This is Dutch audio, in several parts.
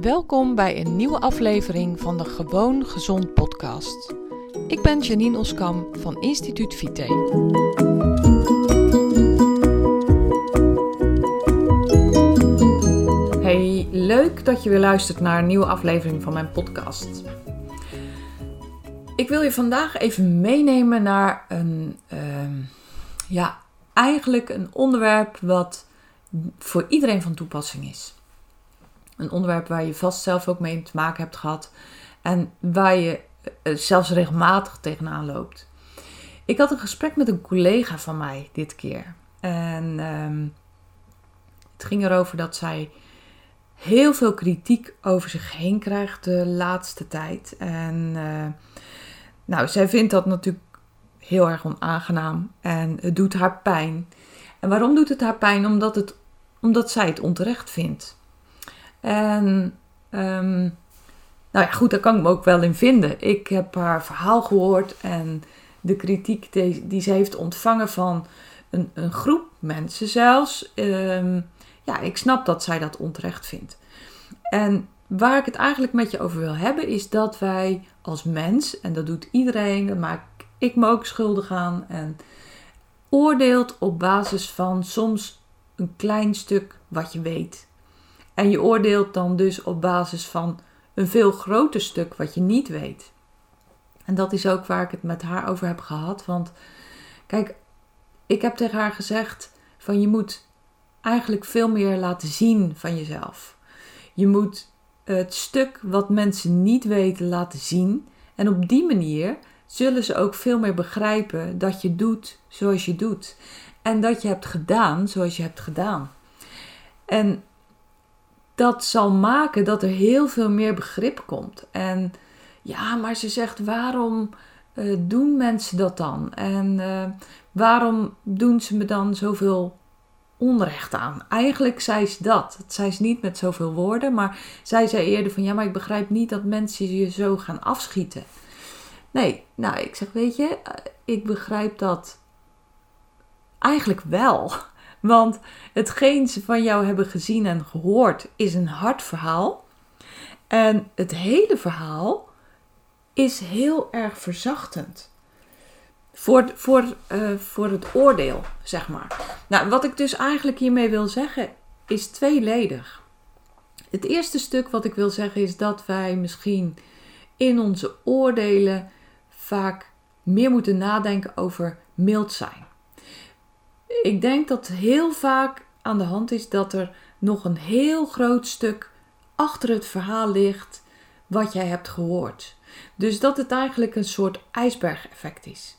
Welkom bij een nieuwe aflevering van de Gewoon Gezond podcast. Ik ben Janine Oskam van Instituut Vite. Hey, leuk dat je weer luistert naar een nieuwe aflevering van mijn podcast. Ik wil je vandaag even meenemen naar een, ehm, ja, eigenlijk een onderwerp wat voor iedereen van toepassing is. Een onderwerp waar je vast zelf ook mee te maken hebt gehad. En waar je eh, zelfs regelmatig tegenaan loopt. Ik had een gesprek met een collega van mij dit keer. En ehm, het ging erover dat zij heel veel kritiek over zich heen krijgt de laatste tijd. En uh, nou, zij vindt dat natuurlijk heel erg onaangenaam. En het doet haar pijn. En waarom doet het haar pijn? Omdat, het, omdat zij het onterecht vindt. En um, nou ja, goed, daar kan ik me ook wel in vinden. Ik heb haar verhaal gehoord en de kritiek die, ze heeft ontvangen van een, een groep mensen zelfs. Um, ja, ik snap dat zij dat onterecht vindt. En waar ik het eigenlijk met je over wil hebben, is dat wij als mens, en dat doet iedereen, daar maak ik me ook schuldig aan, en oordeelt op basis van soms een klein stuk wat je weet. En je oordeelt dan dus op basis van een veel groter stuk wat je niet weet. En dat is ook waar ik het met haar over heb gehad. Want kijk, ik heb tegen haar gezegd van je moet eigenlijk veel meer laten zien van jezelf. Je moet het stuk wat mensen niet weten laten zien. En op die manier zullen ze ook veel meer begrijpen dat je doet zoals je doet. En dat je hebt gedaan zoals je hebt gedaan. En dat zal maken dat er heel veel meer begrip komt. En ja, maar ze zegt: waarom uh, doen mensen dat dan? En uh, waarom doen ze me dan zoveel onrecht aan? Eigenlijk zei ze dat. Dat zei ze niet met zoveel woorden, maar zij zei eerder van ja, maar ik begrijp niet dat mensen je zo gaan afschieten. Nee, nou, ik zeg, weet je, eh, ik begrijp dat eigenlijk wel. Want hetgeen ze van jou hebben gezien en gehoord is een hard verhaal. En het hele verhaal is heel erg verzachtend. Voor, voor, uh, voor het oordeel, zeg maar. Nou, wat ik dus eigenlijk hiermee wil zeggen, is tweeledig. Het eerste stuk wat ik wil zeggen is dat wij misschien in onze oordelen vaak meer moeten nadenken over mild zijn ik denk dat heel vaak aan de hand is dat er nog een heel groot stuk achter het verhaal ligt wat jij hebt gehoord. Dus dat het eigenlijk een soort ijsbergeffect is.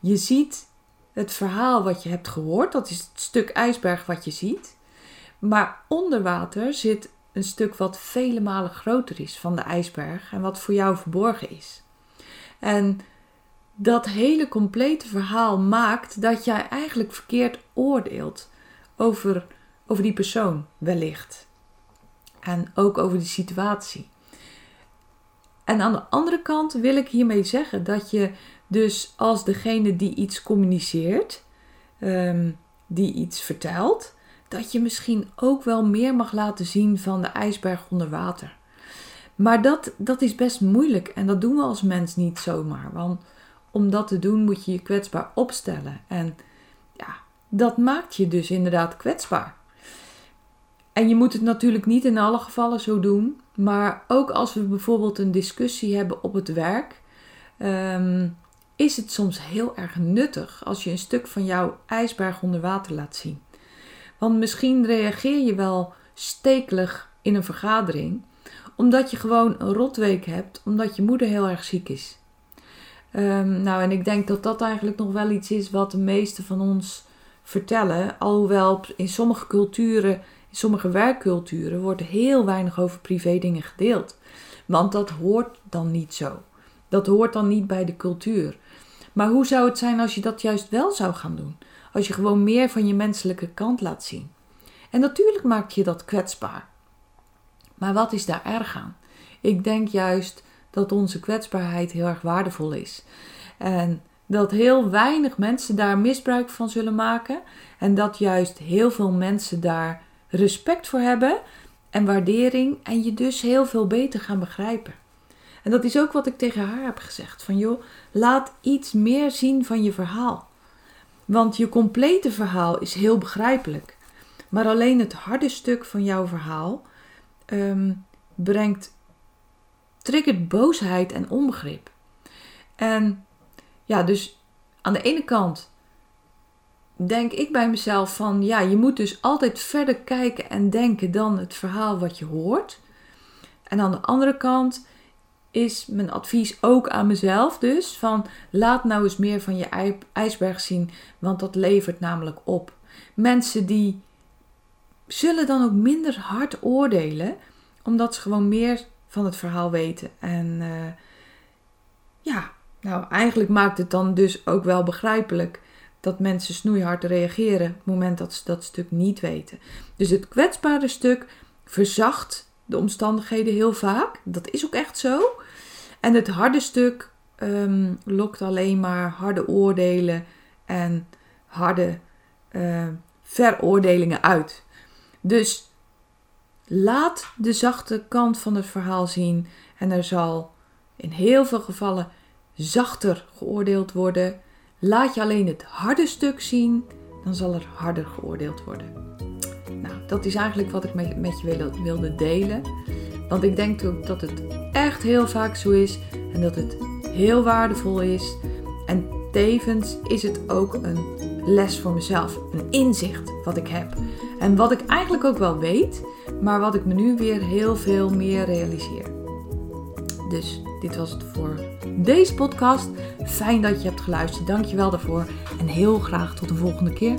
Je ziet het verhaal wat je hebt gehoord, dat is het stuk ijsberg wat je ziet. Maar onder water zit een stuk wat vele malen groter is van de ijsberg en wat voor jou verborgen is. En dat hele complete verhaal maakt dat jij eigenlijk verkeerd oordeelt over, over die persoon, wellicht. En ook over die situatie. En aan de andere kant wil ik hiermee zeggen dat je dus als degene die iets communiceert, um, die iets vertelt, dat je misschien ook wel meer mag laten zien van de ijsberg onder water. Maar dat, dat is best moeilijk en dat doen we als mens niet zomaar. Want om dat te doen moet je je kwetsbaar opstellen. En ja, dat maakt je dus inderdaad kwetsbaar. En je moet het natuurlijk niet in alle gevallen zo doen. Maar ook als we bijvoorbeeld een discussie hebben op het werk, um, is het soms heel erg nuttig als je een stuk van jouw ijsberg onder water laat zien. Want misschien reageer je wel stekelig in een vergadering, omdat je gewoon een rotweek hebt, omdat je moeder heel erg ziek is. Um, nou, en ik denk dat dat eigenlijk nog wel iets is wat de meeste van ons vertellen. Alhoewel in sommige culturen, in sommige werkculturen, wordt heel weinig over privé dingen gedeeld. Want dat hoort dan niet zo. Dat hoort dan niet bij de cultuur. Maar hoe zou het zijn als je dat juist wel zou gaan doen? Als je gewoon meer van je menselijke kant laat zien. En natuurlijk maak je dat kwetsbaar. Maar wat is daar erg aan? Ik denk juist dat onze kwetsbaarheid heel erg waardevol is. En dat heel weinig mensen daar misbruik van zullen maken. En dat juist heel veel mensen daar respect voor hebben. en waardering en je dus heel veel beter gaan begrijpen. En dat is ook wat ik tegen haar heb gezegd. Van joh, laat iets meer zien van je verhaal. Want je complete verhaal is heel begrijpelijk. Maar alleen het harde stuk van jouw verhaal ehm, brengt, triggert boosheid en onbegrip. En ja, dus aan de ene kant denk ik bij mezelf van ja, je moet dus altijd verder kijken en denken dan het verhaal wat je hoort. En aan de andere kant is mijn advies ook aan mezelf dus van laat nou eens meer van je ijsberg zien, want dat levert namelijk op. Mensen die zullen dan ook minder hard oordelen, omdat ze gewoon meer van het verhaal weten. En uh, ja, nou eigenlijk maakt het dan dus ook wel begrijpelijk dat mensen snoeihard reageren op het moment dat ze dat stuk niet weten. Dus het kwetsbare stuk verzacht de omstandigheden heel vaak. Dat is ook echt zo. En het harde stuk um, lokt alleen maar harde oordelen en harde uh, veroordelingen uit. Dus laat de zachte kant van het verhaal zien en er zal in heel veel gevallen zachter geoordeeld worden. Laat je alleen het harde stuk zien, dan zal er harder geoordeeld worden. Nou, dat is eigenlijk wat ik met je wilde delen. Want ik denk ook dat het echt heel vaak zo is en dat het heel waardevol is. En tevens is het ook een les voor mezelf, een inzicht wat ik heb. En wat ik eigenlijk ook wel weet, maar wat ik me nu weer heel veel meer realiseer. Dus dit was het voor deze podcast. Fijn dat je hebt geluisterd. Dank je wel daarvoor. En heel graag tot de volgende keer.